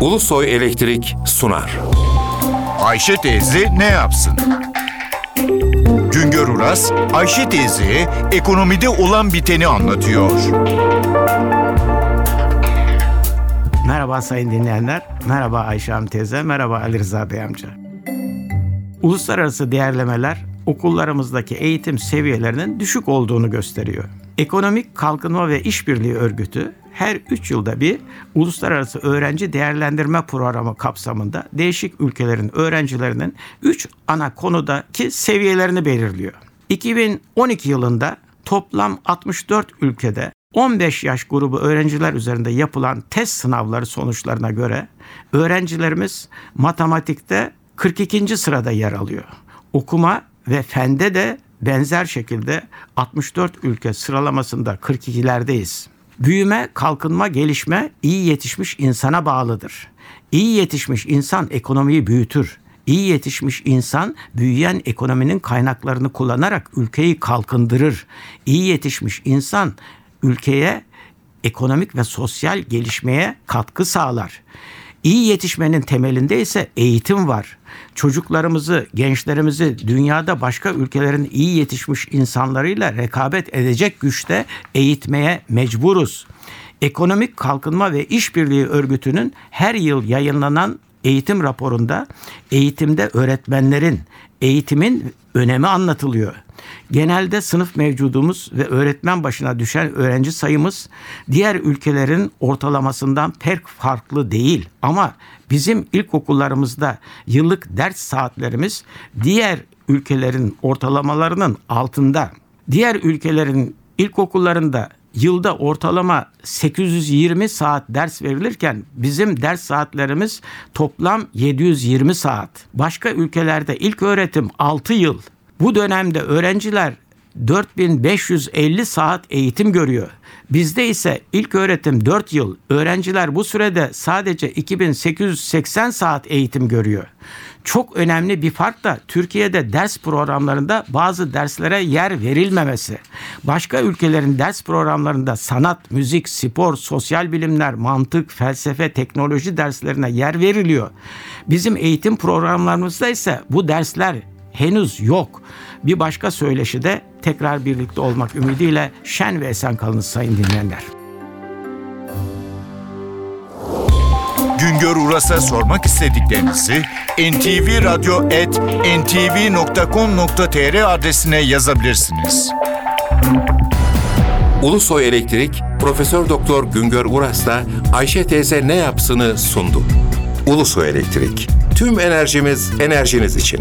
Ulusoy Elektrik sunar. Ayşe teyze ne yapsın? Güngör Uras, Ayşe teyze ekonomide olan biteni anlatıyor. Merhaba sayın dinleyenler, merhaba Ayşe Hanım teyze, merhaba Ali Rıza Bey amca. Uluslararası değerlemeler okullarımızdaki eğitim seviyelerinin düşük olduğunu gösteriyor. Ekonomik Kalkınma ve İşbirliği Örgütü her 3 yılda bir Uluslararası Öğrenci Değerlendirme Programı kapsamında değişik ülkelerin öğrencilerinin 3 ana konudaki seviyelerini belirliyor. 2012 yılında toplam 64 ülkede 15 yaş grubu öğrenciler üzerinde yapılan test sınavları sonuçlarına göre öğrencilerimiz matematikte 42. sırada yer alıyor. Okuma ve fende de benzer şekilde 64 ülke sıralamasında 42'lerdeyiz. Büyüme, kalkınma, gelişme iyi yetişmiş insana bağlıdır. İyi yetişmiş insan ekonomiyi büyütür. İyi yetişmiş insan büyüyen ekonominin kaynaklarını kullanarak ülkeyi kalkındırır. İyi yetişmiş insan ülkeye ekonomik ve sosyal gelişmeye katkı sağlar. İyi yetişmenin temelinde ise eğitim var. Çocuklarımızı, gençlerimizi dünyada başka ülkelerin iyi yetişmiş insanlarıyla rekabet edecek güçte eğitmeye mecburuz. Ekonomik Kalkınma ve İşbirliği Örgütü'nün her yıl yayınlanan eğitim raporunda eğitimde öğretmenlerin, eğitimin önemi anlatılıyor. Genelde sınıf mevcudumuz ve öğretmen başına düşen öğrenci sayımız diğer ülkelerin ortalamasından pek farklı değil. Ama bizim ilkokullarımızda yıllık ders saatlerimiz diğer ülkelerin ortalamalarının altında. Diğer ülkelerin ilkokullarında yılda ortalama 820 saat ders verilirken bizim ders saatlerimiz toplam 720 saat. Başka ülkelerde ilk öğretim 6 yıl. Bu dönemde öğrenciler 4550 saat eğitim görüyor. Bizde ise ilk öğretim 4 yıl. Öğrenciler bu sürede sadece 2880 saat eğitim görüyor. Çok önemli bir fark da Türkiye'de ders programlarında bazı derslere yer verilmemesi. Başka ülkelerin ders programlarında sanat, müzik, spor, sosyal bilimler, mantık, felsefe, teknoloji derslerine yer veriliyor. Bizim eğitim programlarımızda ise bu dersler henüz yok. Bir başka söyleşi de tekrar birlikte olmak ümidiyle şen ve esen kalınız sayın dinleyenler. Güngör Uras'a sormak istediklerinizi ntvradio.ntv.com.tr adresine yazabilirsiniz. Ulusoy Elektrik Profesör Doktor Güngör Uras'la Ayşe teyze ne yapsını sundu. Ulusoy Elektrik. Tüm enerjimiz enerjiniz için.